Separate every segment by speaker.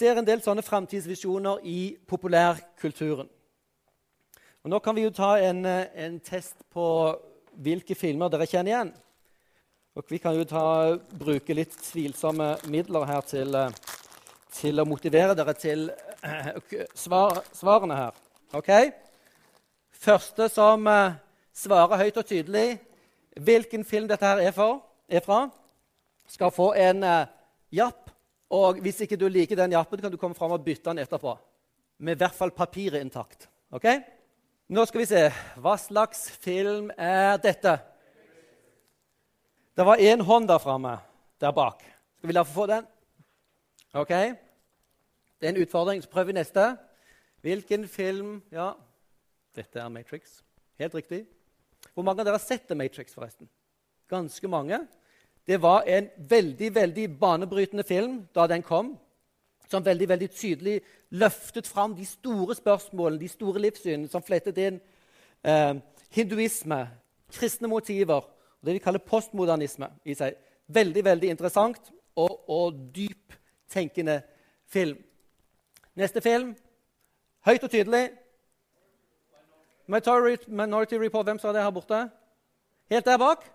Speaker 1: Ser en del sånne framtidsvisjoner i populærkulturen. Og Nå kan vi jo ta en, eh, en, test på hvilke filmer dere kjenner igjen. Og Vi kan jo ta, bruke litt tvilsomme midler her til, eh, til å motivere dere til uh, svar, svarene her. Ok? Første som svarer høyt og tydelig hvilken film dette her er, for, er fra, skal få en japp og hvis ikke du liker den jappen, kan du komme fram og bytte den etterpå. Med i hvert fall papiret intakt. Ok? Nå skal vi se. Hva slags film er dette? Det var én hånd der framme, der bak. Skal vi la få den? Ok? Det er en utfordring. Så prøver vi neste. Hvilken film Ja, dette er Matrix. Helt riktig. Hvor mange av dere har sett The Matrix, forresten? Ganske mange. Det var en veldig veldig banebrytende film da den kom, som veldig veldig tydelig løftet fram de store spørsmålene, de store livssynene, som flettet inn eh, hinduisme, kristne motiver og det vi kaller postmodernisme i seg. Veldig veldig interessant og, og dyptenkende film. Neste film høyt og tydelig. Minority Report. Hvem sa det her borte? Helt der bak.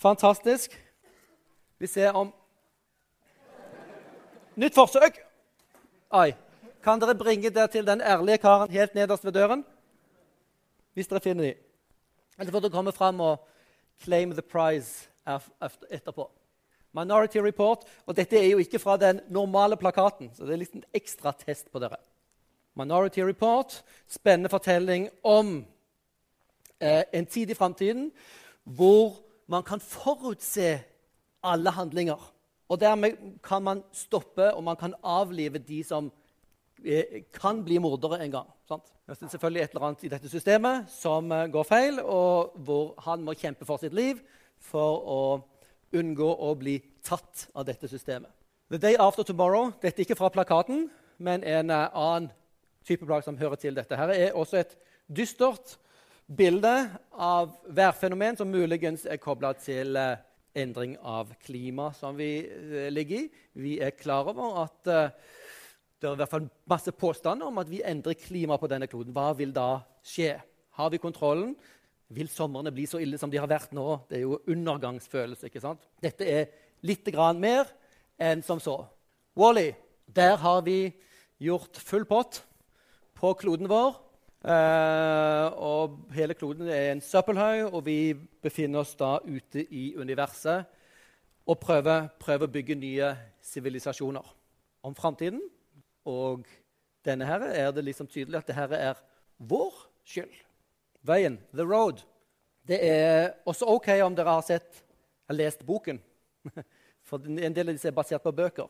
Speaker 1: Fantastisk. Vi ser om Nytt forsøk! Oi. Kan dere bringe det til den ærlige karen helt nederst ved døren? Hvis dere finner dem. Eller får dere komme fram og claim the prize etterpå. Minority Report. Og dette er jo ikke fra den normale plakaten, så det er litt en ekstra test på dere. Minority Report, spennende fortelling om eh, en tid i framtiden hvor man kan forutse alle handlinger. Og dermed kan man stoppe og man kan avlive de som eh, kan bli mordere en gang. Sant? Det er selvfølgelig et eller annet i dette systemet som eh, går feil, og hvor han må kjempe for sitt liv for å unngå å bli tatt av dette systemet. The Day After Tomorrow dette er ikke fra plakaten, men en uh, annen type plagg som hører til dette. Her er også et dystert bilde av værfenomen som muligens er kobla til uh, endring av klima som vi uh, ligger i. Vi er klar over at uh, det er i hvert fall masse påstander om at vi endrer klimaet på denne kloden. Hva vil da skje? Har vi kontrollen? Vil somrene bli så ille som de har vært nå? Det er jo undergangsfølelse. ikke sant? Dette er litt mer enn som så. Wally, der har vi gjort full pott på kloden vår. Uh, og hele kloden er en søppelhaug, og vi befinner oss da ute i universet og prøver, prøver å bygge nye sivilisasjoner om framtiden. Og denne her er det liksom tydelig at dette er vår skyld. Veien, the road. Det er også OK om dere har sett har lest boken. For en del av disse er basert på bøker.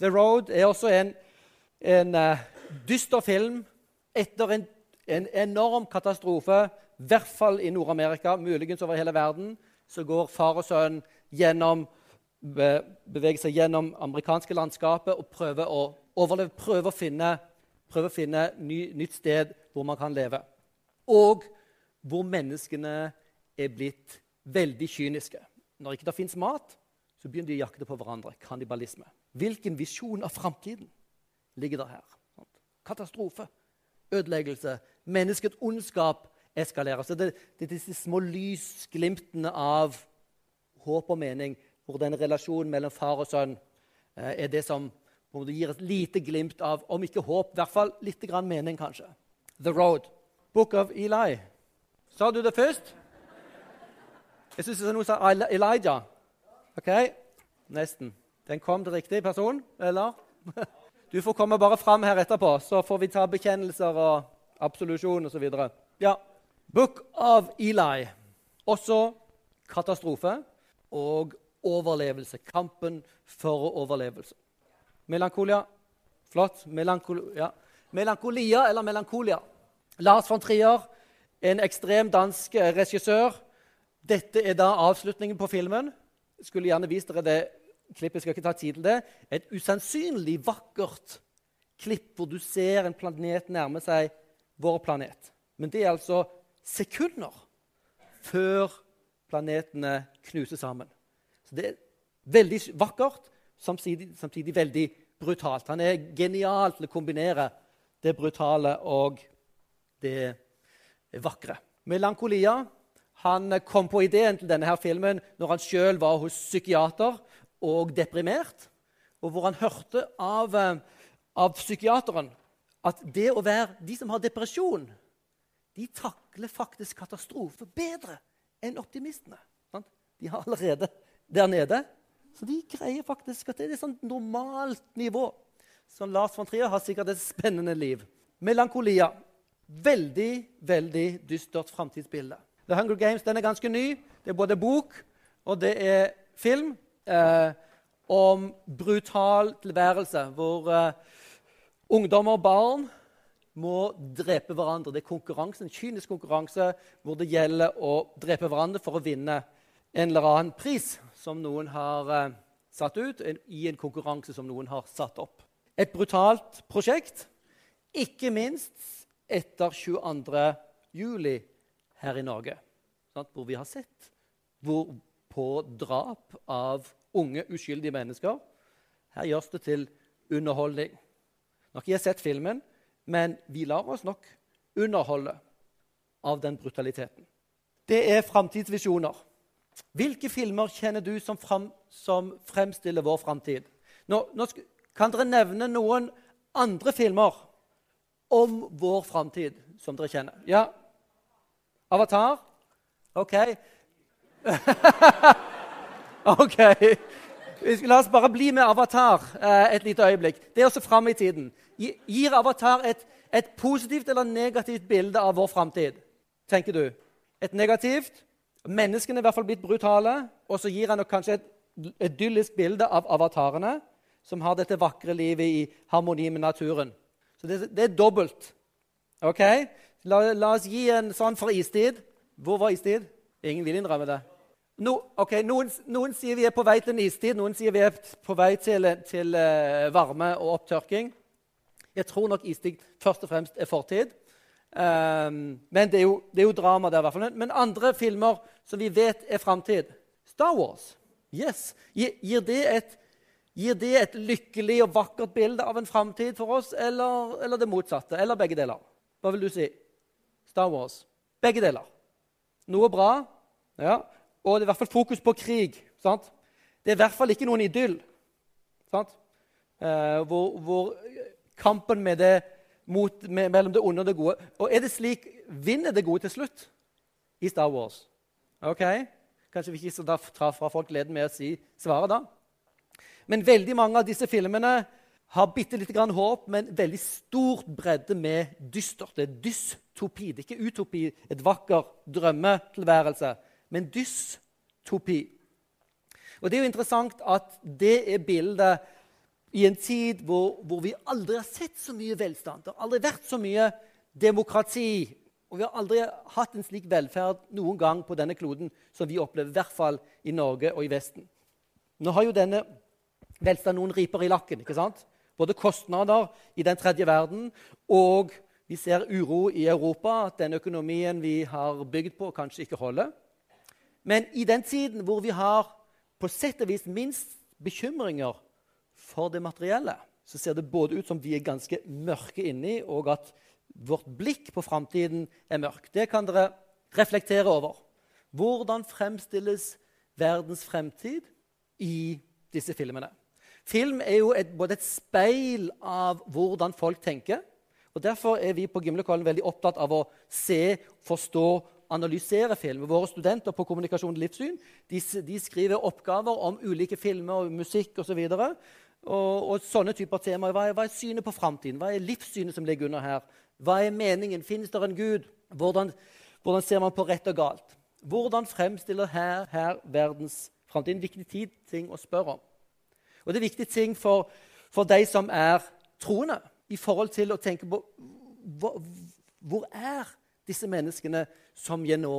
Speaker 1: The Road er også en, en uh, dyster film etter en en enorm katastrofe, i hvert fall i Nord-Amerika, muligens over hele verden. Så går far og sønn gjennom, beveger seg gjennom amerikanske landskapet og prøver å overleve, prøver å finne, prøver å finne ny, nytt sted hvor man kan leve. Og hvor menneskene er blitt veldig kyniske. Når ikke det fins mat, så begynner de å jakte på hverandre. Kannibalisme. Hvilken visjon av framtiden ligger der her? Katastrofe ødeleggelse. Menneskets ondskap eskalerer. Så det, det er disse små lysglimtene av håp og mening, hvor den relasjonen mellom far og sønn eh, er det som måte, gir et lite glimt av, om ikke håp, i hvert fall litt grann mening, kanskje. The Road. Book of Eli. Sa du det først? Jeg syns noen sa Elijah. OK? Nesten. Den kom til riktig person, eller? Du får komme bare fram her etterpå, så får vi ta bekjennelser og absolusjon osv. Ja. Book of Eli. Også katastrofe og overlevelse. Kampen for overlevelse. Melankolia. Flott. Melankol. Melankolia eller melankolia. Lars von Trier, en ekstrem dansk regissør. Dette er da avslutningen på filmen. Skulle gjerne vist dere det klippet. skal ikke ta tid til det. Et usannsynlig vakkert klipp hvor du ser en planet nærme seg vår planet. Men det er altså sekunder før planetene knuser sammen. Så Det er veldig vakkert, samtidig, samtidig veldig brutalt. Han er genial til å kombinere det brutale og det vakre. Melankolia han kom på ideen til denne her filmen når han sjøl var hos psykiater og deprimert, og hvor han hørte av, av psykiateren at det å være de som har depresjon, de takler faktisk katastrofe bedre enn optimistene. De har allerede der nede. Så de greier faktisk at det er et sånt normalt nivå. Så Lars von Trier har sikkert et spennende liv. Melankolia. Veldig, veldig dystert framtidsbilde. The Hunger Games den er ganske ny. Det er både bok og det er film eh, om brutal tilværelse, hvor eh, ungdommer og barn må drepe hverandre. Det er konkurranse, en kynisk konkurranse hvor det gjelder å drepe hverandre for å vinne en eller annen pris som noen har eh, satt ut, en, i en konkurranse som noen har satt opp. Et brutalt prosjekt, ikke minst etter 22. juli her i Norge, sant? hvor vi har sett hvor på drap av unge, uskyldige mennesker. Her gjøres det til underholdning. Nå har ikke jeg sett filmen, men vi lar oss nok underholde av den brutaliteten. Det er framtidsvisjoner. Hvilke filmer kjenner du som, frem, som fremstiller vår framtid? Nå, nå kan dere nevne noen andre filmer om vår framtid som dere kjenner? Ja? Avatar? OK. OK. La oss bare bli med Avatar eh, et lite øyeblikk. Det er også fram i tiden. Gir Avatar et, et positivt eller negativt bilde av vår framtid? Tenker du? Et negativt? Menneskene er i hvert fall blitt brutale. Og så gir han kanskje et idyllisk bilde av avatarene, som har dette vakre livet i harmoni med naturen. Så det, det er dobbelt. Ok? La, la, oss gi en sånn for istid. Hvor var istid? Ingen vil innrømme det. No, okay, noen, noen, sier vi er på vei til en istid, noen sier vi er på vei til, til uh, varme og opptørking. Jeg tror nok istid først og fremst er fortid. Um, men det er, jo, det er, jo, drama der. hvert fall. Men andre filmer som vi vet er framtid Star Wars. Yes. Gir, gir, det et, gir, det et, lykkelig og vakkert bilde av en framtid for oss, eller, eller, det motsatte? Eller begge deler? Hva vil du si? Star Wars. Begge deler. Noe bra, ja. og det er i hvert fall fokus på krig. Sant? Det er i hvert fall ikke noen idyll. Uh, hvor, hvor kampen med det mot, mellom det onde og det gode. Og er det slik vinner det gode til slutt i Star Wars? Ok? Kanskje vi ikke skal ta fra folk gleden med å si svaret da. Men veldig mange av disse filmene har bitte lite grann håp, men veldig stort bredde med dystert. Det er dystopi. Det er ikke utopi, et vakker drømmetilværelse, men dystopi. Og Det er jo interessant at det er bildet i en tid hvor, hvor, vi aldri har sett så mye velstand. Det har aldri vært så mye demokrati. Og vi har aldri hatt en slik velferd noen gang på denne kloden som vi opplever, i hvert fall i Norge og i Vesten. Nå har jo denne velstanden noen riper i lakken. ikke sant? Både kostnader i den tredje verden, og vi ser uro i Europa, at den økonomien vi har bygd på, kanskje ikke holder. Men i den tiden hvor vi har på sett og vis minst bekymringer for det materielle, så ser det både ut som vi er ganske mørke inni, og at vårt blikk på framtiden er mørk. Det kan dere reflektere over. Hvordan fremstilles verdens fremtid i disse filmene? Film er jo et, både et speil av hvordan folk tenker. og Derfor er vi på Gimlekollen veldig opptatt av å se, forstå, analysere film. Våre studenter på kommunikasjon og livssyn de, de skriver oppgaver om ulike filmer og musikk osv. Og, og, sånne typer temaer. Hva er, hva er synet på framtiden? Hva er livssynet som ligger under her? Hva er meningen? Finnes det en Gud? Hvordan, hvordan, ser man på rett og galt? Hvordan fremstiller her, her verdens framtid? En viktig ting å spørre om. Og det er viktige ting for, for de som er troende i forhold til å tenke på hvor, hvor er disse menneskene som jeg nå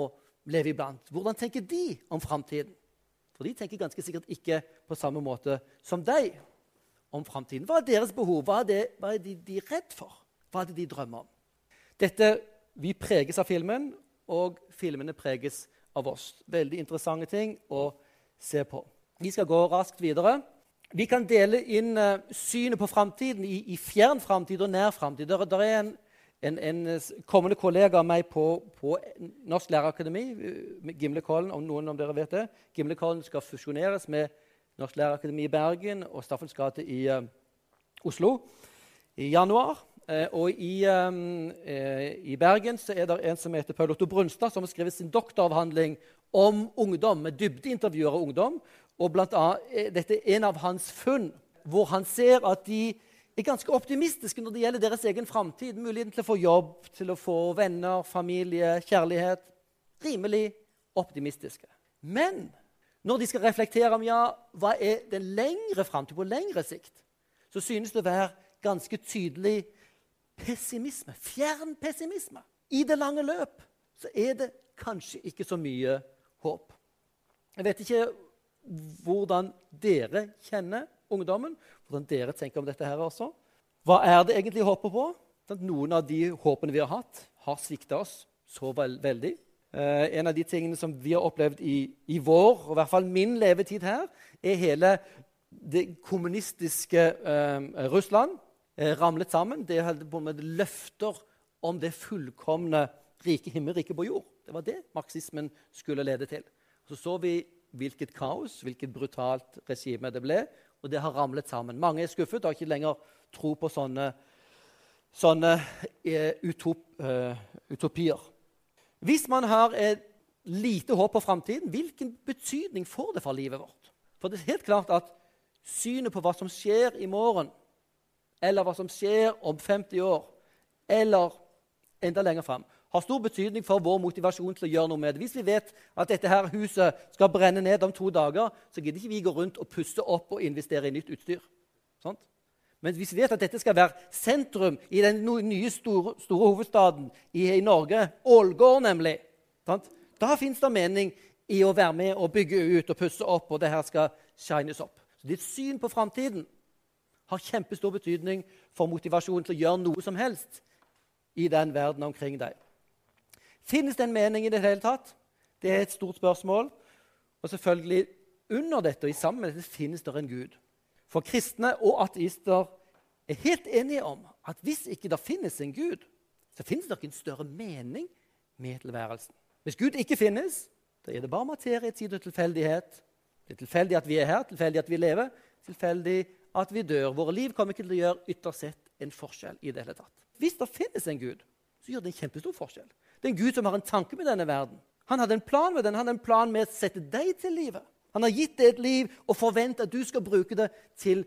Speaker 1: lever iblant? Hvordan tenker de om framtiden? For de tenker ganske sikkert ikke på samme måte som deg om framtiden. Hva er deres behov? Hva er, det, hva er de, de redd for? Hva er det de drømmer om? Dette, Vi preges av filmen, og filmene preges av oss. Veldig interessante ting å se på. Vi skal gå raskt videre. Vi kan dele inn uh, synet på framtiden i, i, fjern framtid og nær framtid. Det er en, en, en, kommende kollega av meg på, på Norsk lærerakademi, uh, Gimlekollen, om noen av dere vet det. Gimlekollen skal fusjoneres med Norsk lærerakademi i Bergen og Staffels gate i uh, Oslo i januar. Uh, og i, um, i, Bergen så er det en som heter Paul Otto Brunstad, som har skrevet sin doktoravhandling om ungdom, med dybdeintervjuer av ungdom. Og blant annet, Dette er en av hans funn, hvor han ser at de er ganske optimistiske når det gjelder deres egen framtid. Muligheten til å få jobb, til å få venner, familie, kjærlighet. Rimelig optimistiske. Men når de skal reflektere om ja, hva er den lengre framtid, på lengre sikt, så synes det å være ganske tydelig pessimisme. Fjern pessimisme. I det lange løp så er det kanskje ikke så mye håp. Jeg vet ikke hvordan dere kjenner ungdommen, hvordan dere tenker om dette her også. Hva er det egentlig håpet på? Noen av de håpene vi har hatt, har svikta oss så veldig. Eh, en av de tingene som vi har opplevd i, i, vår, og i hvert fall min levetid her, er hele det kommunistiske eh, Russland eh, ramlet sammen. Det holdt på med løfter om det fullkomne rike himmelriket på jord. Det var det marxismen skulle lede til. Så så vi hvilket kaos, hvilket brutalt regime det ble, og det har ramlet sammen. Mange er skuffet og har ikke lenger tro på sånne, sånne eh, utop, uh, utopier. Hvis man har et lite håp på framtiden, hvilken betydning får det for livet vårt? For det er helt klart at synet på hva som skjer i morgen, eller hva som skjer om 50 år, eller enda lenger fram, har stor betydning for vår motivasjon til å gjøre noe med det. Hvis vi vet at dette her huset skal brenne ned om to dager, så gidder ikke vi gå rundt og pusse opp og investere i nytt utstyr. Sånt? Men hvis vi vet at dette skal være sentrum i den nye store, store hovedstaden i, i, Norge, Ålgård nemlig, sant? da fins det mening i å være med og bygge ut og pusse opp, og det her skal shines opp. Så Ditt syn på framtiden har kjempestor betydning for motivasjonen til å gjøre noe som helst i den verden omkring deg. Finnes det en mening i det hele tatt? Det er et stort spørsmål. Og selvfølgelig under dette og i sammen med dette finnes det en Gud. For kristne og ateister er helt enige om at hvis ikke det finnes en Gud, så finnes det ikke en større mening med tilværelsen. Hvis Gud ikke finnes, da er det bare materie, tid og tilfeldighet. Det er tilfeldig at vi er her, tilfeldig at vi lever, tilfeldig at vi dør. Våre liv kommer ikke til å gjøre ytterst sett en forskjell. i det hele tatt. Hvis det finnes en Gud, så gjør det en kjempestor forskjell. Det er en Gud som har en tanke med denne verden. Han hadde en plan med den. Han hadde en plan med å sette deg til livet. Han har gitt deg et liv og forventer at du skal bruke det til,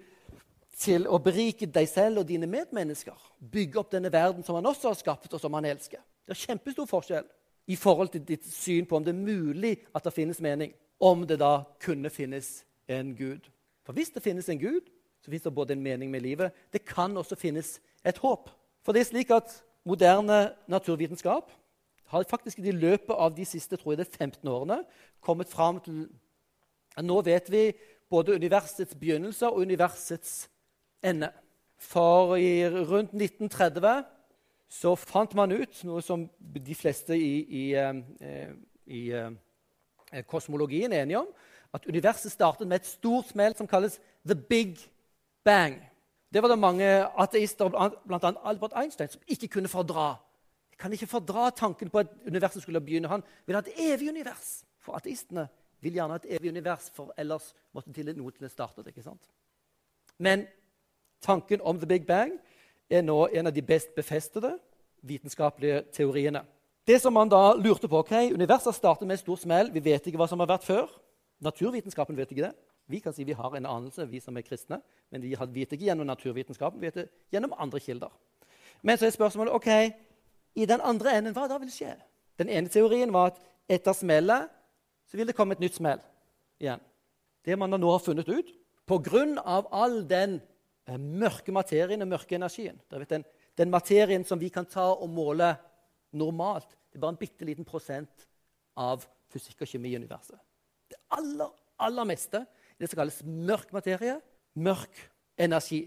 Speaker 1: til å berike deg selv og dine medmennesker. Bygge opp denne verden som han også har skapt, og som han elsker. Det er kjempestor forskjell i forhold til ditt syn på om det er mulig at det finnes mening. Om det da kunne finnes en Gud. For hvis det finnes en Gud, så finnes det både en mening med livet. Det kan også finnes et håp. For det er slik at moderne naturvitenskap har faktisk i løpet av de siste tror jeg det er 15 årene kommet fram til nå vet vi både universets begynnelse og universets ende. For i rundt 1930 så fant man ut noe som de fleste i, i, eh, i, i eh, kosmologien er enige om, at universet startet med et stort smell som kalles the big bang. Det var det mange ateister, bl.a. Albert Einstein, som ikke kunne fordra. Jeg kan ikke fordra tanken på at universet skulle begynne. Han vil ha et evig univers. For ateistene vil gjerne ha et evig univers, for ellers måtte til noe til det. ikke sant? Men tanken om the big bang er nå en av de best befestede vitenskapelige teoriene. Det som man da lurte på, ok, Universet startet med et stort smell. Vi vet ikke hva som har vært før. Naturvitenskapen vet ikke det. Vi kan si vi har en anelse, vi som er kristne, men vi vet ikke gjennom naturvitenskapen, vi vet det gjennom andre kilder. Men så er spørsmålet ok, i den andre enden, hva da vil skje? Den ene teorien var at etter smellet så vil det komme et nytt smell igjen. Det man nå har funnet ut, pga. all den eh, mørke materien og mørke energien. Den, den, materien som vi kan ta og måle normalt, det er bare en bitte liten prosent av fysikk og kjemi i universet. Det aller, aller meste er det som kalles mørk materie, mørk energi.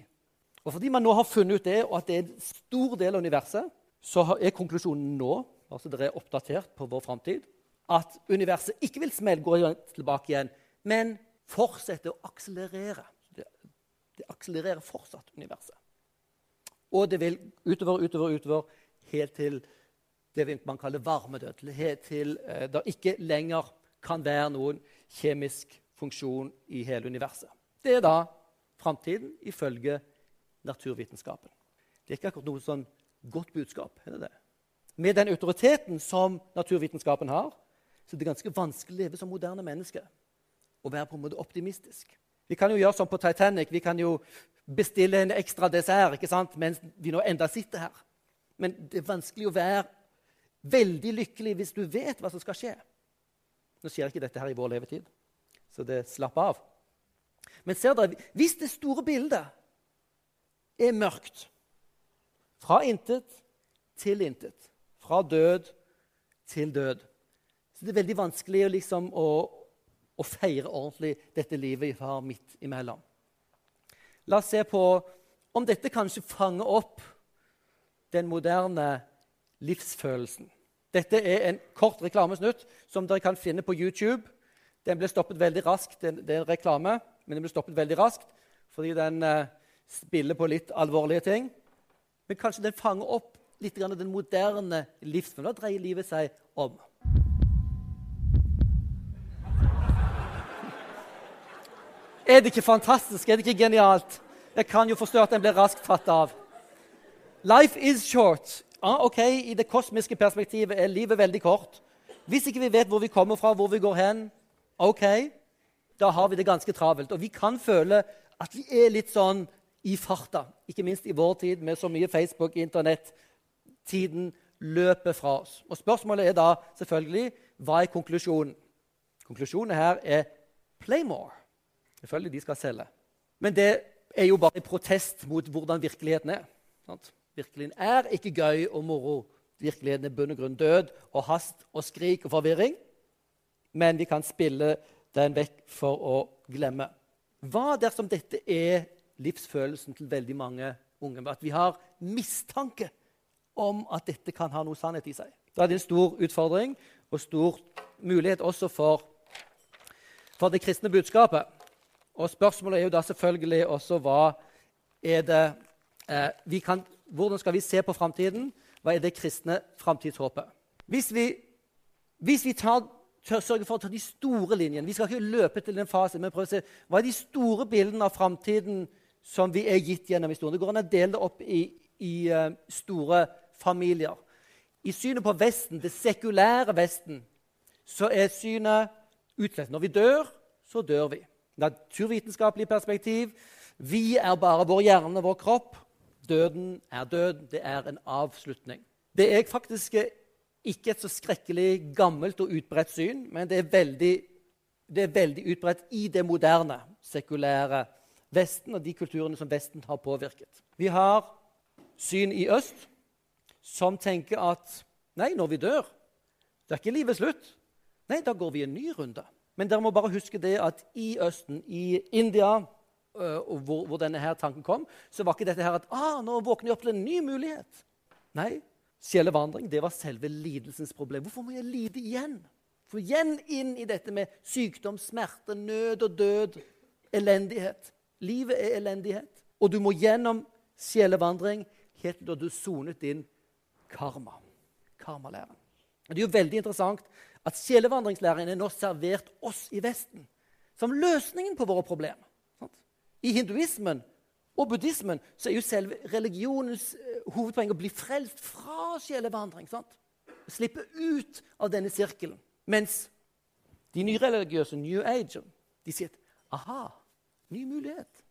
Speaker 1: Og Fordi man nå har funnet ut det, og at det er en stor del av universet, så er konklusjonen nå altså dere er oppdatert på vår framtid, at universet ikke vil smelle, gå tilbake igjen, men fortsette å akselerere. Det, det akselererer fortsatt, universet. Og det vil utover, utover, utover, helt til det man kaller varmedød. Helt til eh, det ikke lenger kan være noen kjemisk funksjon i hele universet. Det er da framtiden ifølge naturvitenskapen. Det er ikke akkurat noe sånn godt budskap. er det det? Med den autoriteten som naturvitenskapen har, så er det ganske vanskelig å leve som moderne menneske og være på en måte optimistisk. Vi kan jo gjøre som på Titanic. Vi kan jo bestille en ekstra dessert ikke sant? mens vi nå enda sitter her. Men det er vanskelig å være veldig lykkelig hvis du vet hva som skal skje. Nå skjer ikke dette her i vår levetid, så det slapp av. Men ser dere, hvis det store bildet er mørkt, fra intet til intet, fra død til død Så det er veldig vanskelig liksom å, å feire ordentlig dette livet vi har midt imellom. La oss se på om dette kanskje fanger opp den moderne livsfølelsen. Dette er en kort reklamesnutt som dere kan finne på YouTube. Den ble stoppet veldig raskt, det er en reklame, men den ble stoppet veldig raskt fordi den uh, spiller på litt alvorlige ting. Men kanskje den fanger opp litt grann den moderne livsfølelsen. Da dreier livet seg om? Er det ikke fantastisk? Er det ikke genialt? Jeg kan jo forstå at den blir raskt tatt av. Life is short. Ah, ok, I det kosmiske perspektivet er livet veldig kort. Hvis ikke vi vet hvor vi kommer fra, hvor vi går hen, ok, da har vi det ganske travelt. Og vi kan føle at vi er litt sånn i farta, ikke minst i vår tid med så mye Facebook, Internett. Tiden løper fra oss. Og Spørsmålet er da selvfølgelig hva er konklusjonen? Konklusjonen her er play more. Selvfølgelig de skal selge. Men det er jo bare en protest mot hvordan virkeligheten er. Sant? Virkeligheten er ikke gøy og moro. Virkeligheten er bunn og grunn død og hast og skrik og forvirring. Men vi kan spille den vekk for å glemme. Hva dersom dette er livsfølelsen til veldig mange unge? At vi har mistanke om at dette kan ha noe sannhet i seg. Da er det en stor utfordring og stor mulighet også for, for det kristne budskapet. Og Spørsmålet er jo da selvfølgelig også hva er det eh, vi kan, Hvordan skal vi se på framtiden? Hva er det kristne framtidshåpet? Hvis vi, hvis vi tar, sørger for å ta de store linjene Vi skal ikke løpe til den fasen, men prøve å se hva er de store bildene av framtiden som vi er gitt gjennom historien. Det går an å dele det opp i, i uh, store familier. I synet på Vesten, det sekulære Vesten, så er synet utslett. Når vi dør, så dør vi. Naturvitenskapelig perspektiv. Vi er bare vår hjerne, vår kropp. Døden er død. Det er en avslutning. Det er faktisk ikke et så skrekkelig gammelt og utbredt syn, men det er veldig, det er veldig utbredt i det moderne, sekulære Vesten og de kulturene som Vesten har påvirket. Vi har syn i øst som tenker at nei, når vi dør, det er ikke livet slutt. Nei, da går vi en ny runde. Men dere må bare huske det at i Østen, i India, øh, hvor, hvor, denne her tanken kom, så var ikke dette her at ah, nå våkner jeg opp til en ny mulighet. Nei, sjelevandring det var selve lidelsens problem. Hvorfor må jeg lide igjen? For igjen inn i dette med sykdom, smerte, nød og død, elendighet. Livet er elendighet, og du må gjennom sjelevandring helt til du sonet din karma. Karmalæren. Det er jo veldig interessant at sjelevandringslæren er nå servert oss i Vesten som løsningen på våre problemer. I hinduismen og buddhismen så er jo selve religionens eh, hovedpoeng å bli frelst fra sjelevandring. sant? Slippe ut av denne sirkelen. Mens de nyreligiøse, New Age, de sier at aha, ny mulighet.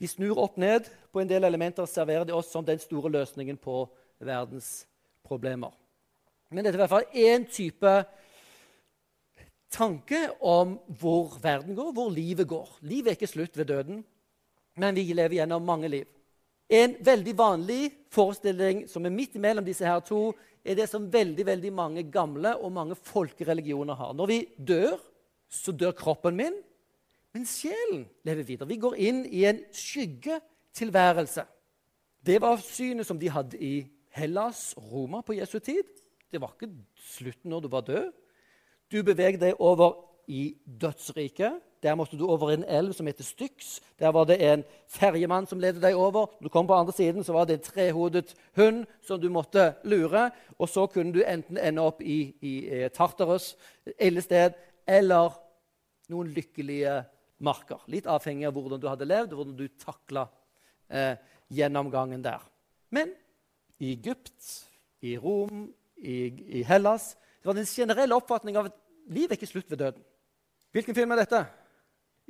Speaker 1: De snur opp ned på en del elementer og serverer de oss som den store løsningen på verdens problemer. Men dette er i hvert fall én type tanke om hvor verden går, hvor livet går. Livet er ikke slutt ved døden. men vi lever gjennom mange liv. En veldig vanlig forestilling som er midt imellom disse her to, er det som veldig veldig mange gamle og mange folkereligioner har. Når vi dør, så dør kroppen min, men sjelen lever videre. Vi går inn i en skyggetilværelse. Det var synet som de hadde i Hellas, Roma, på Jesu tid. Det var ikke slutten når du var død. Du beveger deg over i dødsriket. Der måtte du over en elv som heter Styx. Der var det en ferjemann som ledet deg over. Når du kom på andre siden, så var det en trehodet hund som du måtte lure. Og så kunne du enten ende opp i, i Tartarus, ildested, eller noen lykkelige marker. Litt avhengig av hvordan du hadde levd, og hvordan du takla eh, gjennomgangen der. Men i Egypt, i Rom, i, i Hellas det var den generelle oppfatning av at livet er ikke slutt ved døden. Hvilken film er dette?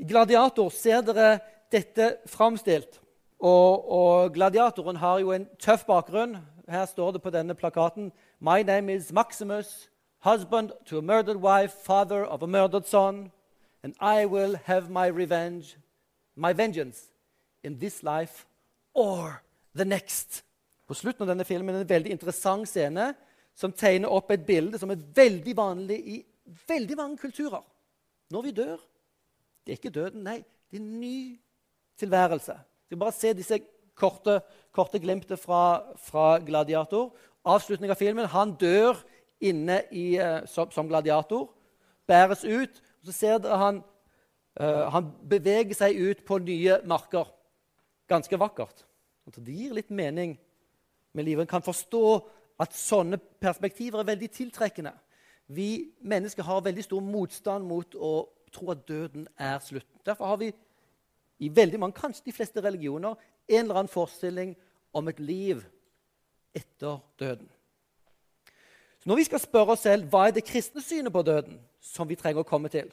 Speaker 1: I Gladiator ser dere dette framstilt. Og, og, gladiatoren har jo en tøff bakgrunn. Her står det på denne plakaten My name is Maximus, husband to a murdered wife, father of a murdered son, and I will have my revenge, my vengeance, in this life or the next. På slutten av denne filmen er en veldig interessant scene som tegner opp et bilde som er veldig vanlig i veldig mange kulturer. Når vi dør Det er ikke døden, nei. Det er en ny tilværelse. Vi bare se disse korte, korte glimtene fra, fra, Gladiator. Avslutning av filmen. Han dør inne i, uh, som, som, gladiator. Bæres ut. Så ser dere han, uh, han beveger seg ut på nye marker. Ganske vakkert. Det gir litt mening med livet. En kan forstå at sånne perspektiver er veldig tiltrekkende. Vi mennesker har veldig stor motstand mot å tro at døden er slutten. Derfor har vi i veldig mange, kanskje de fleste religioner en eller annen forestilling om et liv etter døden. Så Når vi skal spørre oss selv hva er det kristne synet på døden, som vi trenger å komme til,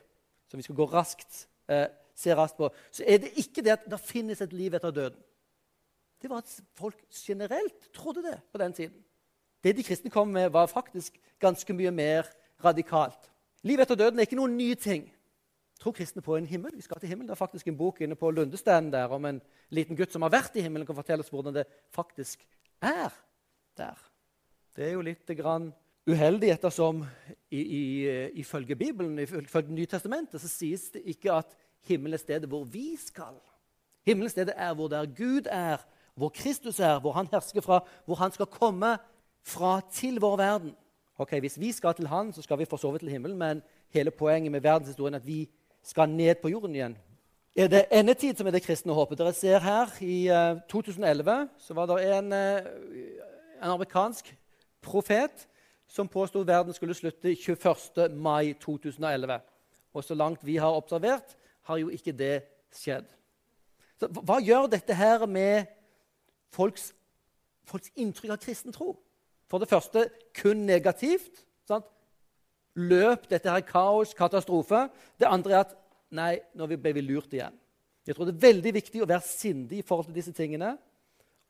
Speaker 1: som vi skal gå raskt, eh, se raskt på, så er det ikke det at det finnes et liv etter døden. Det var at folk generelt trodde det på den tiden. Det de kristne kom med, var faktisk ganske mye mer radikalt. Livet etter døden er ikke noen ny ting. Tror kristne på en himmel? Vi skal til himmelen. Det er faktisk en bok inne på Lundestanden der om en liten gutt som har vært i himmelen, kan fortelle oss hvordan det faktisk er der. Det er jo litt grann uheldig, ettersom i, i, ifølge Bibelen, ifølge Nytestamentet, så sies det ikke at himmelen er stedet hvor vi skal. Himmelen stedet er hvor der Gud er, hvor Kristus er, hvor han hersker fra, hvor han skal komme fra til vår verden. Ok, Hvis vi skal til Han, så skal vi for til himmelen, men hele poenget med verdenshistorien er at vi skal ned på jorden igjen. Er det endetid som er det kristne håpet? Dere ser her, I eh, 2011 så var det en, uh, en amerikansk profet som påsto verden skulle slutte 21. mai 2011. Og så langt vi har observert, har jo ikke det skjedd. Så Hva gjør dette her med folks, folks inntrykk av kristen tro? For det første kun negativt. Sant? Løp, dette her kaos, katastrofe. Det andre er at nei, nå ble vi lurt igjen. Jeg tror det er veldig viktig å være sindig i forhold til disse tingene.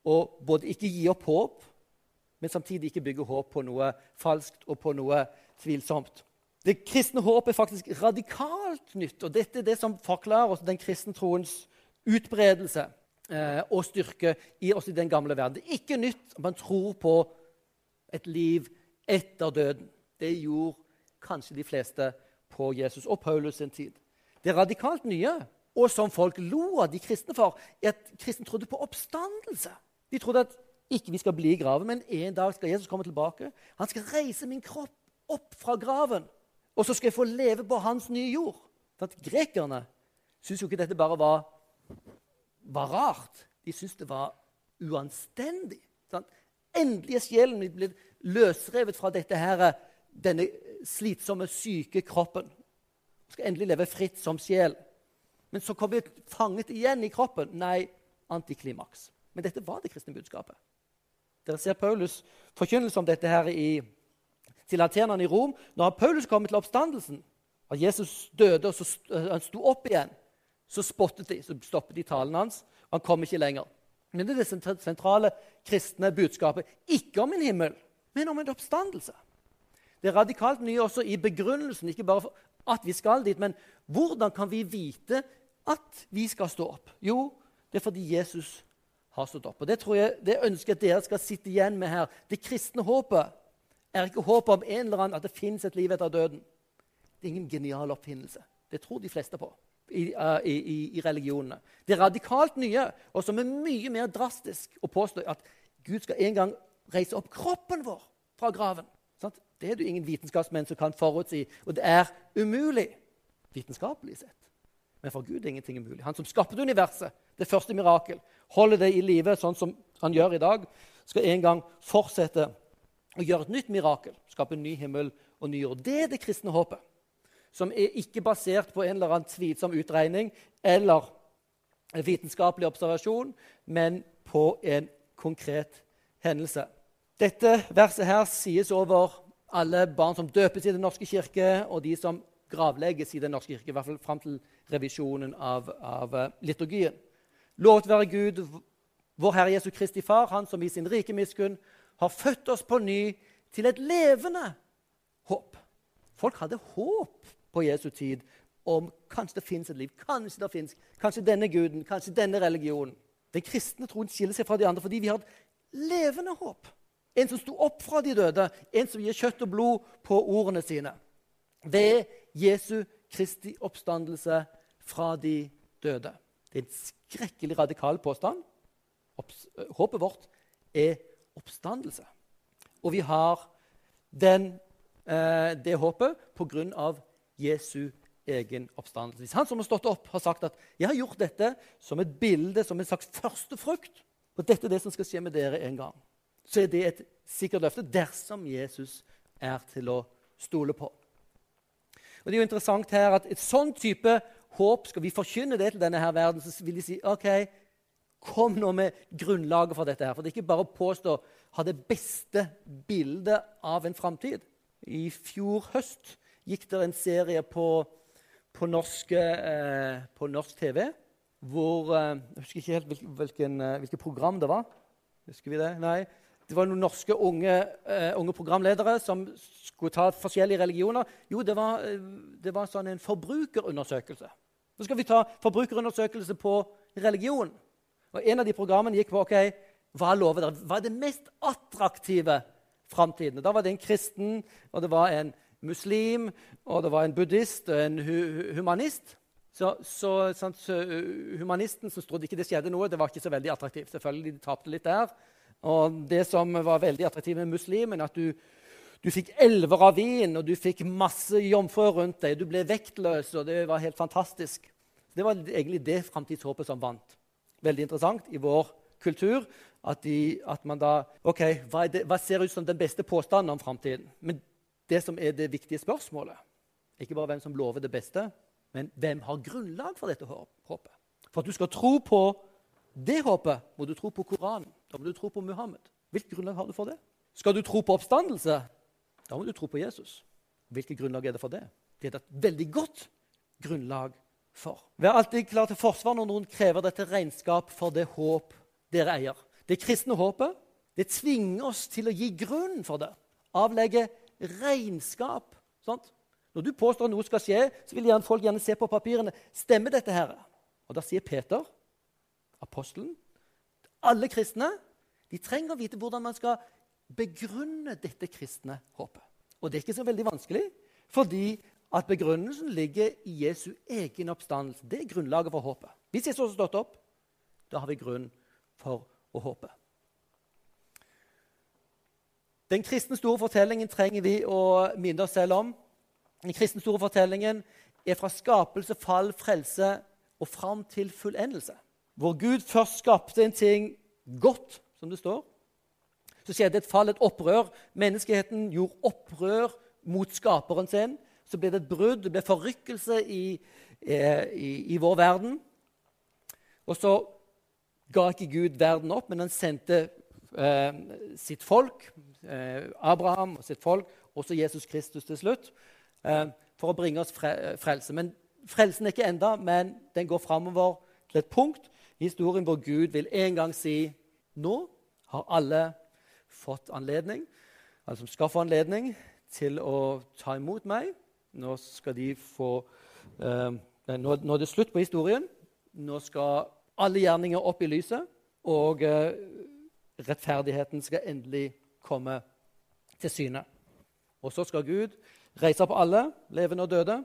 Speaker 1: Og både ikke gi opp håp, men samtidig ikke bygge håp på noe falskt og på noe tvilsomt. Det kristne håp er faktisk radikalt nytt, og dette er det som forklarer oss den kristne troens utbredelse eh, og styrke i oss i den gamle verden. Det er ikke nytt om man tror på et liv etter døden. Det gjorde kanskje de fleste på Jesus og Paulus sin tid. Det radikalt nye, og som folk lo av de kristne for, er at kristne trodde på oppstandelse. De trodde at ikke vi skal bli i graven, men en dag skal Jesus komme tilbake. Han skal reise min kropp opp fra graven, og så skal jeg få leve på hans nye jord. For Grekerne syntes jo ikke dette bare var, var rart. De syntes det var uanstendig. Sant? Endelig er sjelen min blitt løsrevet fra dette her, denne slitsomme, syke kroppen. Jeg skal endelig leve fritt som sjel. Men så kommer vi fanget igjen i kroppen. Nei, antiklimaks. Men dette var det kristne budskapet. Dere ser Paulus' forkynnelse om dette her i, til atenerne i Rom. Når Paulus kom til oppstandelsen, at Jesus døde og så han sto opp igjen, så spottet de, så stoppet de talen hans. Han kom ikke lenger. Men det er det sentrale kristne budskapet. Ikke om en himmel, men om en oppstandelse. Det er radikalt nye også i begrunnelsen, ikke bare for at vi skal dit, men hvordan kan vi vite at vi skal stå opp? Jo, Det er fordi Jesus har stått opp. Og Det tror jeg, det ønsker jeg dere skal sitte igjen med her. Det kristne håpet er ikke håpet om en eller annen at det fins et liv etter døden. Det er ingen genial oppfinnelse. Det tror de fleste på i, uh, i, i religionene. Det er radikalt nye, og som er mye mer drastisk å påstå at Gud skal en gang reise opp kroppen vår fra graven. Sant? Det er det ingen vitenskapsmenn som kan forutsi, og det er umulig vitenskapelig sett. Men for Gud er ingenting umulig. Han som skapte universet, det første mirakel, holder det i live sånn som han gjør i dag, skal en gang fortsette å gjøre et nytt mirakel, skape en ny himmel og ny jord. Det er det kristne håpet, som er ikke basert på en eller annen tvilsom utregning eller vitenskapelig observasjon, men på en konkret hendelse. Dette verset her sies over alle barn som døpes i Den norske kirke, og de som gravlegges i Den norske kirke, i hvert fall fram til revisjonen av, av eh, liturgien. Lovet være Gud, vår Herre Jesu Kristi Far, Han som i sin rike miskunn har født oss på ny til et levende håp. Folk hadde håp på Jesu tid om kanskje det fins et liv, kanskje det finnes, kanskje denne guden, kanskje denne religionen. Den kristne troen skiller seg fra de andre fordi vi har et levende håp. En som sto opp fra de døde, en som gir kjøtt og blod på ordene sine. Ved Jesu Kristi oppstandelse fra de døde. Det er en skrekkelig radikal påstand. Håpet vårt er oppstandelse. Og vi har den, eh, det håpet pga. Jesu egen oppstandelse. Hvis han som har stått opp, har sagt at 'jeg har gjort dette som et bilde, som en slags førstefrukt', og dette er det som skal skje med dere en gang, så er det et sikkert løfte dersom Jesus er til å stole på. Og det er jo interessant her at Et sånn type håp, skal vi forkynne det til denne her verden, så vil de si ok, kom nå med grunnlaget for dette. her. For det er ikke bare å påstå ha det beste bildet av en framtid. I fjor høst gikk det en serie på på, norske, eh, på norsk TV hvor eh, Jeg husker ikke helt hvilken, hvilken, hvilket program det var. Husker vi det? Nei. Det var noen norske unge, uh, unge, programledere som skulle ta forskjellige religioner. Jo, det var, det var sånn en forbrukerundersøkelse. Nå skal vi ta forbrukerundersøkelse på religion. Og En av de programmene gikk på ok, hva lover dere? Hva er det mest attraktive framtiden? Da var det en kristen, og det var en muslim, og det var en buddhist og en hu humanist. Så, så, sant, så, Humanisten som trodde ikke det skjedde noe, det var ikke så veldig attraktivt. Selvfølgelig, De tapte litt der. Og det som var veldig attraktivt med muslimen, at du, du fikk elver av vin, og du fikk masse jomfruer rundt deg. Du ble vektløs, og det var helt fantastisk. Det var egentlig det framtidshåpet som vant. Veldig interessant i vår kultur at, de, at man da OK, hva, det, hva, ser ut som den beste påstanden om framtiden? Men det som er det viktige spørsmålet. Ikke bare hvem som lover det beste, men hvem har grunnlag for dette håpet. For at du skal tro på det håpet, må du tro på Koranen. Da må du tro på Muhammed. Hvilket grunnlag har du for det? Skal du tro på oppstandelse, da må du tro på Jesus. Hvilket grunnlag er det for det? Det er et veldig godt grunnlag for. Vær alltid klar til forsvar når noen krever dette regnskap for det håp dere eier. Det kristne håpet det tvinger oss til å gi grunn for det. Avlegge regnskap. Sant? Når du påstår at noe skal skje, så vil gjerne folk gjerne se på papirene. Stemmer dette her? Og da sier Peter, apostelen, alle kristne de trenger å vite hvordan man skal begrunne dette kristne håpet. Og det er ikke så veldig vanskelig, fordi at begrunnelsen ligger i Jesu egen oppstandelse. Det er grunnlaget for håpet. Hvis Jesus har stått opp, da har vi grunn for å håpe. Den kristne store fortellingen trenger vi å minne oss selv om. Den kristne store fortellingen er fra skapelse, fall, frelse og fram til fullendelse. Hvor Gud først skapte en ting godt, som det står. Så skjedde et fall, et opprør. Menneskeheten gjorde opprør mot skaperen sin. Så ble det et brudd, det ble forrykkelse i, eh, i, i vår verden. Og så ga ikke Gud verden opp, men han sendte eh, sitt folk, eh, Abraham og sitt folk, også Jesus Kristus til slutt, eh, for å bringe oss frelse. Men Frelsen er ikke enda, men den går framover til et punkt historien hvor Gud vil en gang si nå har alle fått anledning, alle som skal få anledning, til å ta imot meg. Nå skal de få eh, nå, nå er det slutt på historien. Nå skal alle gjerninger opp i lyset, og eh, rettferdigheten skal endelig komme til syne. Og så skal Gud reise opp alle, levende og døde.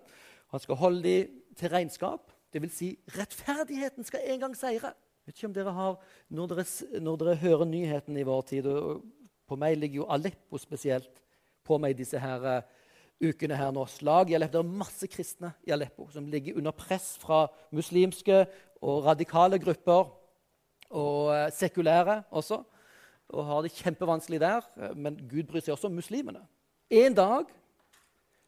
Speaker 1: Han skal holde dem til regnskap. Vil si, rettferdigheten skal en gang seire. Jeg vet ikke om dere har, Når dere, når dere hører nyheten i vår tid og På meg ligger jo Aleppo spesielt på meg disse her, uh, ukene her nå. Slag i Aleppo. Det er masse kristne i Aleppo som ligger under press fra muslimske og radikale grupper. Og uh, sekulære også. Og har det kjempevanskelig der. Men Gud bryr seg også om muslimene. En dag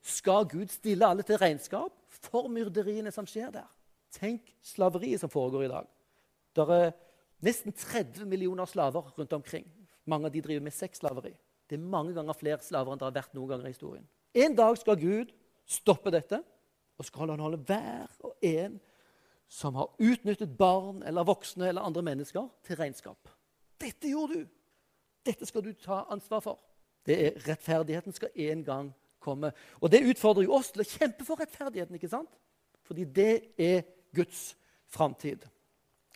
Speaker 1: skal Gud stille alle til regnskap for myrderiene som skjer der. Tenk slaveriet som foregår i dag. Det er nesten 30 millioner slaver rundt omkring. Mange av de driver med sexslaveri. Det er mange ganger flere slaver enn det har vært noen ganger i historien. En dag skal Gud stoppe dette, og skal han holde hver og en som har utnyttet barn eller voksne eller andre mennesker, til regnskap. Dette gjorde du! Dette skal du ta ansvar for. Det er Rettferdigheten skal en gang komme. Og det utfordrer jo oss til å kjempe for rettferdigheten. ikke sant? Fordi det er Guds framtid.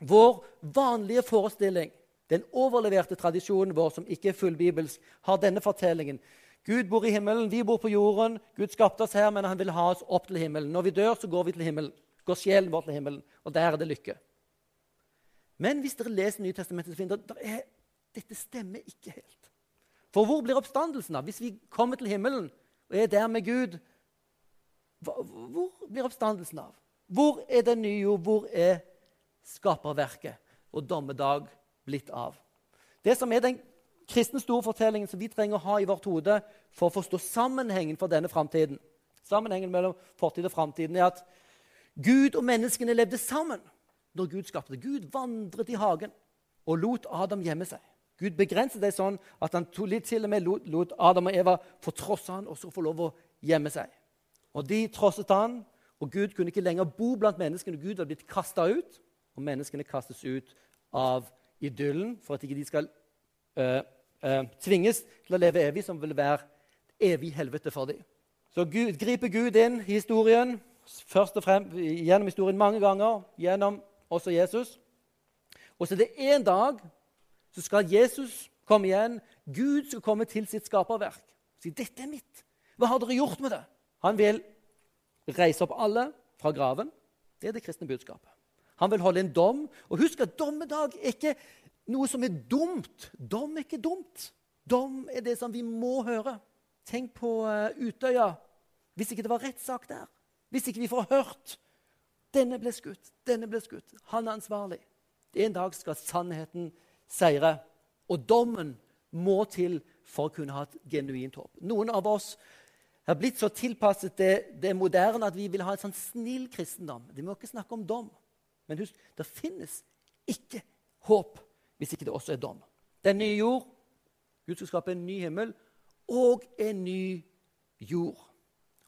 Speaker 1: Vår vanlige forestilling, den overleverte tradisjonen vår som ikke er fullbibelsk, har denne fortellingen. Gud bor i himmelen, vi bor på jorden. Gud skapte oss her, men han vil ha oss opp til himmelen. Når vi dør, så går vi til himmelen. Går sjelen vår til himmelen. Og der er det lykke. Men hvis dere leser Nytestamentet, finner dere at dette stemmer ikke helt. For hvor blir oppstandelsen av? Hvis vi kommer til himmelen og er der med Gud, hvor blir oppstandelsen av? Hvor er den nye jord? Hvor er skaperverket og dommedag blitt av? Det som er den kristne storfortellingen som vi trenger å ha i vårt hode for å forstå sammenhengen for denne framtiden, sammenhengen mellom fortid og framtiden, er at Gud og menneskene levde sammen når Gud skapte. Gud vandret i hagen og lot Adam gjemme seg. Gud begrenset det sånn at han til og med lot Adam og Eva fortrosse han og så få lov å gjemme seg. Og De trosset han og Gud kunne ikke lenger bo blant menneskene. Gud hadde blitt kasta ut, og menneskene kastes ut av idyllen for at ikke de skal øh, øh, tvinges til å leve evig, som vil være evig helvete for dem. Så Gud, griper Gud inn i historien, først og frem, gjennom historien mange ganger, gjennom også Jesus. Og så er det en dag så skal Jesus komme igjen. Gud skal komme til sitt skaperverk. Si, 'Dette er mitt. Hva har dere gjort med det?' Han vil reise opp alle fra graven. Det er det kristne budskapet. Han vil holde en dom. Og husk at dommedag er ikke noe som er dumt. Dom er ikke dumt. Dom er det som vi må høre. Tenk på uh, Utøya. Hvis ikke det var rettssak der. Hvis ikke vi får hørt denne ble skutt, denne ble skutt. Han er ansvarlig. En dag skal sannheten seire. Og dommen må til for å kunne ha et genuint håp. Noen av oss har blitt så tilpasset det, det moderne at vi vil ha en sånn snill kristendom. Vi må ikke snakke om dom. Men husk, det finnes ikke håp hvis ikke det også er dom. Det er en ny jord. Gud skal skape en ny himmel og en ny jord.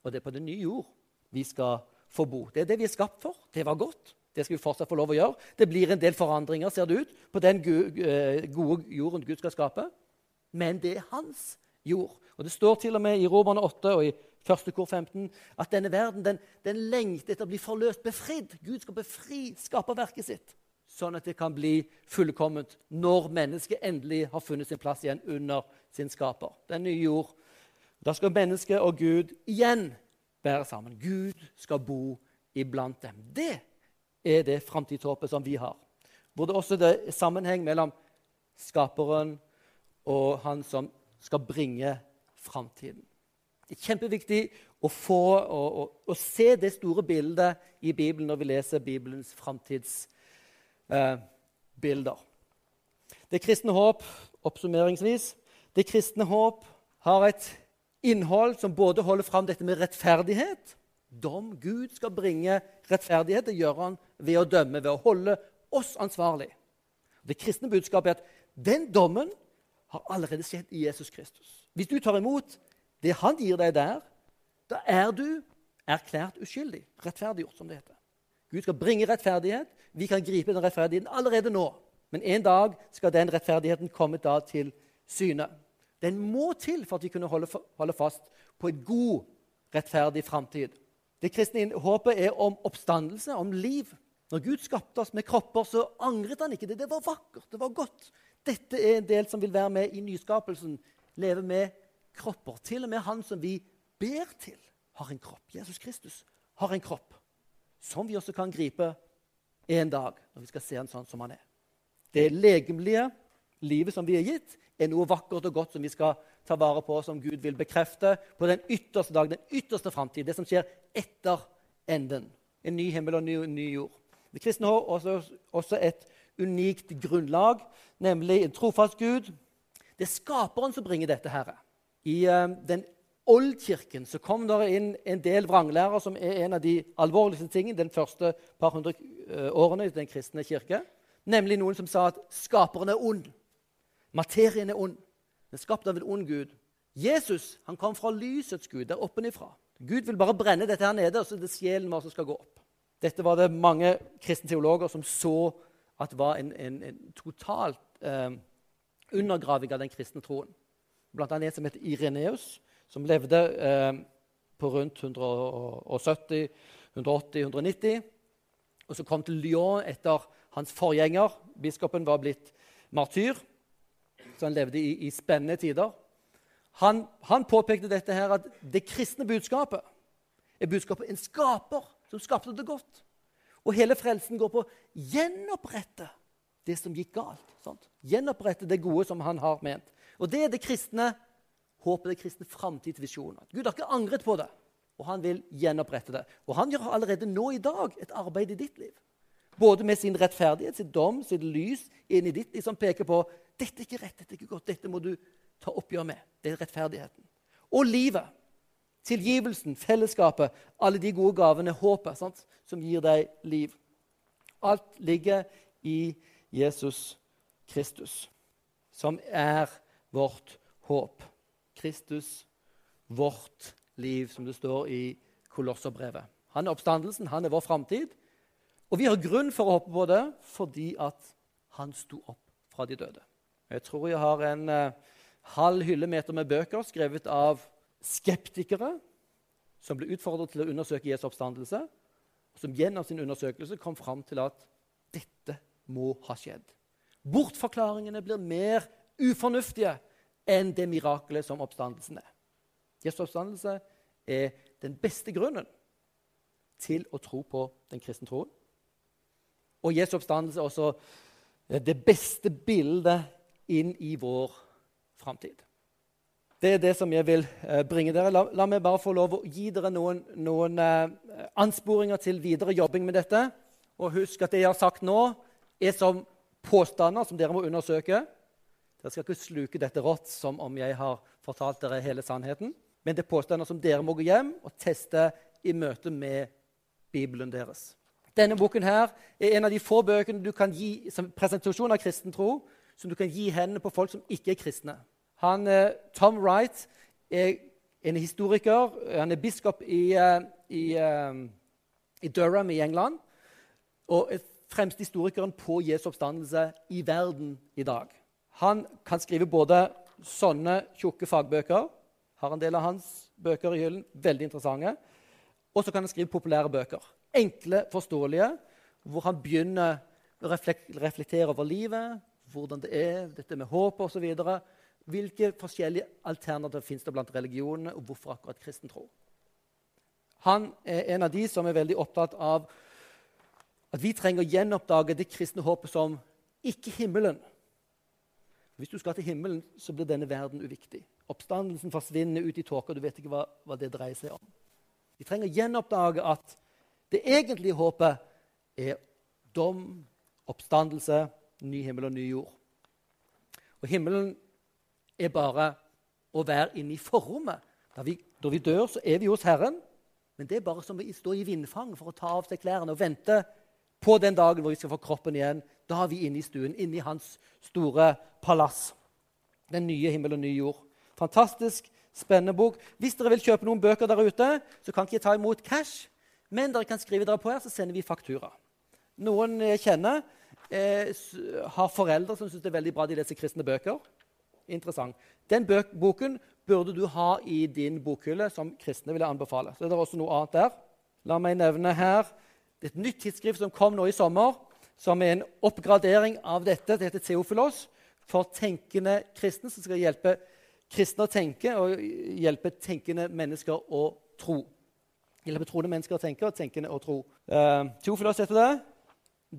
Speaker 1: Og det er på den nye jord vi skal få bo. Det er det vi er skapt for. Det var godt. Det skal vi fortsatt få lov å gjøre. Det blir en del forandringer ser det ut, på den eh, gode jorden Gud skal skape. Men det er hans jord. Og Det står til og med i Romerne 8 og i 1. kor 15 at denne verden den, den lengter etter å bli forløst, befridd. Gud skal befri skaperverket sitt, sånn at det kan bli fullkomment når mennesket endelig har funnet sin plass igjen under sin skaper. Den nye jord. Da skal mennesket og Gud igjen være sammen. Gud skal bo iblant dem. Det er det framtidshåpet som vi har. Hvor det også er sammenheng mellom skaperen og han som skal bringe framtiden. Det er kjempeviktig å, få, å, å, å, se det store bildet i Bibelen når vi leser Bibelens framtidsbilder. Eh, det kristne håp, oppsummeringsvis, det kristne håp har et innhold som både holder fram dette med rettferdighet Dom. Gud skal bringe rettferdighet. Det gjør han ved å dømme, ved å holde oss ansvarlig. Det kristne budskapet er at den dommen har allerede skjedd i Jesus Kristus. Hvis du tar imot det han gir deg der, da er du erklært uskyldig. Rettferdiggjort, som det heter. Gud skal bringe rettferdighet. Vi kan gripe den rettferdigheten allerede nå. Men en dag skal den rettferdigheten komme da til syne. Den må til for at vi kunne holde, holde fast på en god, rettferdig framtid. Det kristne håpet er om oppstandelse, om liv. Når Gud skapte oss med kropper, så angret han ikke det. Det var vakkert, det var godt. Dette er en del som vil være med i nyskapelsen. Leve med kropper. Til og med han som vi ber til, har en kropp. Jesus Kristus har en kropp som vi også kan gripe en dag når vi skal se han sånn som han er. Det legemlige livet som vi er gitt, er noe vakkert og godt som vi skal ta vare på, som Gud vil bekrefte på den ytterste dag, den ytterste framtid. Det som skjer etter enden. En ny himmel og en ny, ny jord. Det kristne har også, også et unikt grunnlag, nemlig en trofast Gud. Det er skaperen som bringer dette her. I uh, den oldkirken så kom det inn en del vranglærer, som er en av de alvorligste tingene den første par hundre uh, årene i den kristne kirke. Nemlig noen som sa at skaperen er ond. Materien er ond. Den er skapt av en ond gud. Jesus han kom fra lysets gud, der oppenifra. Gud vil bare brenne dette her nede, og så er det sjelen vår som skal gå opp. Dette var det mange kristne teologer som så at var en, en, en totalt eh, undergraving av den kristne troen. Blant annet en som heter Ireneus, som levde eh, på rundt 170, 180, 190. Og så kom til Lyon etter hans forgjenger. Biskopen var blitt martyr, så han levde i, i spennende tider. Han, han, påpekte dette her at det kristne budskapet er budskapet en skaper som skapte det godt. Og hele frelsen går på å gjenopprette det som gikk galt. Sant? Gjenopprette det gode som han har ment. Og det er det kristne håpet, det kristne framtidsvisjonen. Gud har ikke angret på det, og han vil gjenopprette det. Og han gjør allerede nå i dag et arbeid i ditt liv. Både med sin rettferdighet, sin dom, sitt lys inn i ditt liv, som peker på dette er ikke rett, dette er ikke godt, dette må du ta oppgjør med. Det er rettferdigheten. Og livet. Tilgivelsen, fellesskapet, alle de gode gavene, håpet, sant? som gir deg liv. Alt ligger i Jesus Kristus, som er vårt håp. Kristus, vårt liv, som det står i Kolosserbrevet. Han er oppstandelsen, han er vår framtid. Og vi har grunn for å håpe på det fordi at han sto opp fra de døde. Jeg tror jeg har en uh, halv hyllemeter med bøker skrevet av skeptikere som ble utfordret til å undersøke Jesu oppstandelse, som gjennom sin undersøkelse kom fram til at dette må ha skjedd. Bortforklaringene blir mer ufornuftige enn det mirakelet som oppstandelsen er. Jesu oppstandelse er den beste grunnen til å tro på den kristne troen. Og Jesu oppstandelse er også det beste bildet inn i vår framtid. Det er det som jeg vil eh, bringe dere. La, la meg bare få lov å gi dere noen, noen uh, ansporinger til videre jobbing med dette. Og husk at det jeg har sagt nå, er som påstander som dere må undersøke. Dere skal ikke sluke dette rått som om jeg har fortalt dere hele sannheten. Men det er påstander som dere må gå hjem og teste i møte med Bibelen deres. Denne boken her er en av de få bøkene du kan gi som presentasjon av kristen tro som du kan gi hendene på folk som ikke er kristne. Han, eh, Tom Wright er en historiker. Han er biskop i, eh, i, eh, i Durham i England. Og er fremste historikeren på Jesu oppstandelse i verden i dag. Han kan skrive både sånne tjukke fagbøker Har en del av hans bøker i hyllen. Veldig interessante. Og så kan han skrive populære bøker. Enkle, forståelige, hvor han begynner å reflektere over livet, hvordan det er, dette med håp osv. Hvilke forskjellige alternativer fins det blant religionene, og hvorfor akkurat kristen tro? Han er en av de som er veldig opptatt av at vi trenger å gjenoppdage det kristne håpet som ikke himmelen. Hvis du skal til himmelen, så blir denne verden uviktig. Oppstandelsen forsvinner ut i tåka. Du vet ikke hva, hva, det dreier seg om. Vi trenger å gjenoppdage at det egentlige håpet er dom, oppstandelse, ny himmel og ny jord. Og himmelen er bare å være inne i forrommet. Da vi, når vi dør, så er vi hos Herren. Men det er bare som å stå i vindfang for å ta av seg klærne og vente på den dagen hvor vi skal få kroppen igjen. Da er vi inne i stuen, inne i hans store palass. Den nye himmel og ny jord. Fantastisk spennende bok. Hvis dere vil kjøpe noen bøker der ute, så kan ikke jeg ta imot cash, men dere kan skrive dere på her, så sender vi faktura. Noen jeg kjenner, eh, har foreldre som syns det er veldig bra de leser kristne bøker. Interessant. Den boken burde du ha i din bokhylle som kristne ville anbefale. Så det er også noe annet der. La meg nevne her er et nytt tidsskrift som kom nå i sommer, som er en oppgradering av dette. Det heter Theofilos for tenkende kristne, som skal hjelpe kristne å tenke og hjelpe tenkende mennesker å tro. Hjelpe troende mennesker å tenke og tenkende å tro. Uh, Theofilos heter det.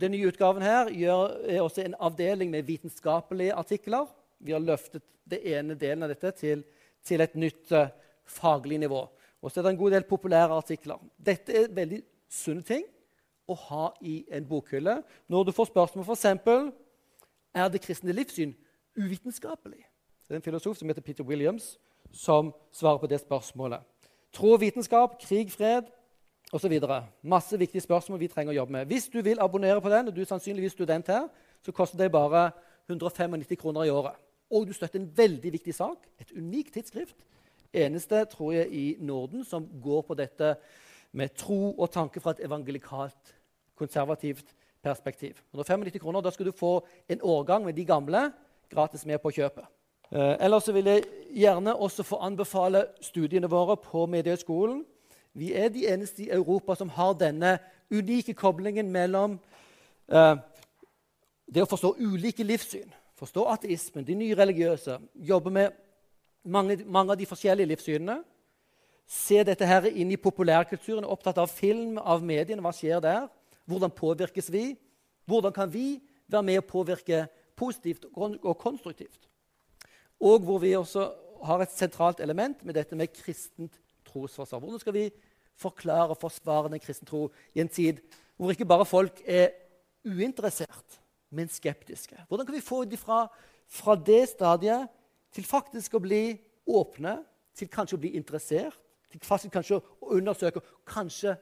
Speaker 1: Den nye utgaven her gjør, er også en avdeling med vitenskapelige artikler. Vi har løftet det ene delen av dette til, til et nytt uh, faglig nivå. Og så er det en god del populære artikler. Dette er veldig sunne ting å ha i en bokhylle. Når du får spørsmål f.eks.: Er det kristne livssyn uvitenskapelig? Det er en filosof som heter Peter Williams, som svarer på det spørsmålet. Tro vitenskap, krig, fred osv. Masse viktige spørsmål vi trenger å jobbe med. Hvis du vil abonnere på den, og du er sannsynligvis student her, så koster det bare 195 kroner i året. Og du støtter en veldig viktig sak, et unikt tidsskrift. Eneste, tror jeg, i Norden som går på dette med tro og tanke fra et evangelikalt, konservativt perspektiv. 195 kroner, Da skal du få en årgang med de gamle gratis med på kjøpet. Eh, ellers vil jeg gjerne også få anbefale studiene våre på Mediehøgskolen. Vi er de eneste i Europa som har denne unike koblingen mellom eh, det å forstå ulike livssyn, forstå ateismen, de nye religiøse, jobbe med mange, mange av de forskjellige livssynene, se dette her inn i populærkulturen, opptatt av film, av mediene. Hva skjer der? Hvordan påvirkes vi? Hvordan kan vi være med å påvirke positivt og konstruktivt? Og hvor vi også har et sentralt element med dette med kristent trosforsvar. Hvordan skal vi forklare og forsvare den kristne tro i en tid hvor ikke bare folk er uinteressert, men skeptiske? Hvordan kan vi få dem fra, fra det stadiet til faktisk å bli åpne, til kanskje å bli interessert, til faktisk kanskje å undersøke, kanskje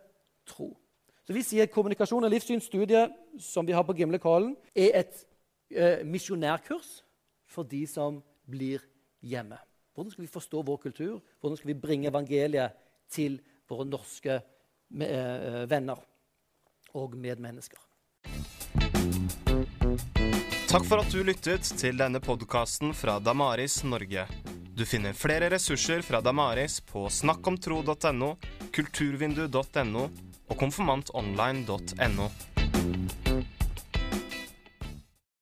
Speaker 1: tro? Så vi sier Kommunikasjon og livssynsstudie som vi har på Gimlekollen, er et eh, misjonærkurs for de som blir hjemme. Hvordan skal vi forstå vår kultur? Hvordan skal vi bringe evangeliet til våre norske eh, venner og medmennesker?
Speaker 2: Takk for at du lyttet til denne podkasten fra Damaris Norge. Du finner flere ressurser fra Damaris på snakkomtro.no, kulturvindu.no og konfirmantonline.no.